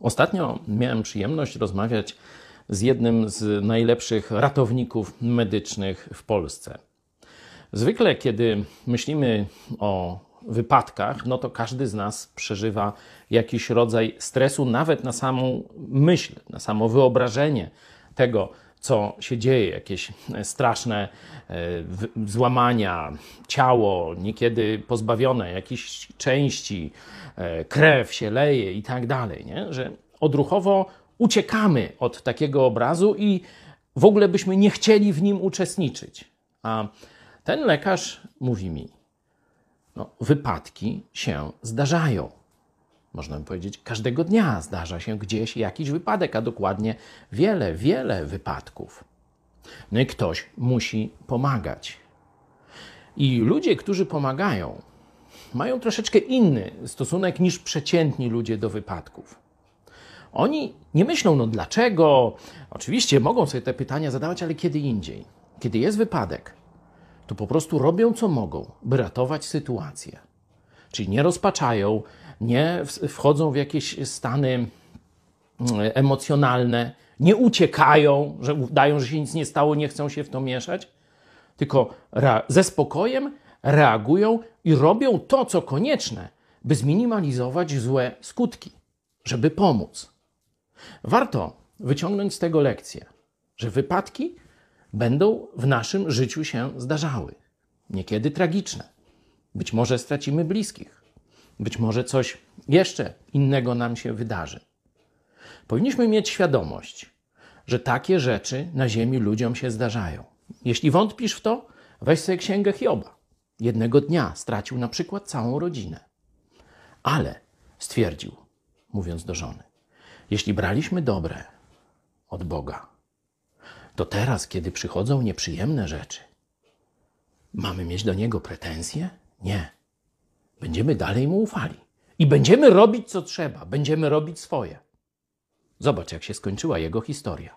Ostatnio miałem przyjemność rozmawiać z jednym z najlepszych ratowników medycznych w Polsce. Zwykle, kiedy myślimy o wypadkach, no to każdy z nas przeżywa jakiś rodzaj stresu, nawet na samą myśl, na samo wyobrażenie tego, co się dzieje, jakieś straszne e, złamania, ciało niekiedy pozbawione jakichś części, e, krew się leje i tak dalej, nie? że odruchowo uciekamy od takiego obrazu i w ogóle byśmy nie chcieli w nim uczestniczyć. A ten lekarz mówi mi, no, wypadki się zdarzają. Można by powiedzieć, każdego dnia zdarza się gdzieś jakiś wypadek, a dokładnie wiele, wiele wypadków. No i ktoś musi pomagać. I ludzie, którzy pomagają, mają troszeczkę inny stosunek niż przeciętni ludzie do wypadków. Oni nie myślą, no dlaczego? Oczywiście mogą sobie te pytania zadawać, ale kiedy indziej. Kiedy jest wypadek, to po prostu robią co mogą, by ratować sytuację. Czyli nie rozpaczają, nie wchodzą w jakieś stany mm, emocjonalne, nie uciekają, że udają, że się nic nie stało, nie chcą się w to mieszać, tylko ze spokojem reagują i robią to, co konieczne, by zminimalizować złe skutki, żeby pomóc. Warto wyciągnąć z tego lekcję, że wypadki będą w naszym życiu się zdarzały. Niekiedy tragiczne. Być może stracimy bliskich. Być może coś jeszcze innego nam się wydarzy. Powinniśmy mieć świadomość, że takie rzeczy na Ziemi ludziom się zdarzają. Jeśli wątpisz w to, weź sobie księgę Hioba. Jednego dnia stracił na przykład całą rodzinę. Ale stwierdził, mówiąc do żony, jeśli braliśmy dobre od Boga, to teraz, kiedy przychodzą nieprzyjemne rzeczy, mamy mieć do Niego pretensje? Nie. Będziemy dalej Mu ufali. I będziemy robić, co trzeba. Będziemy robić swoje. Zobacz, jak się skończyła jego historia.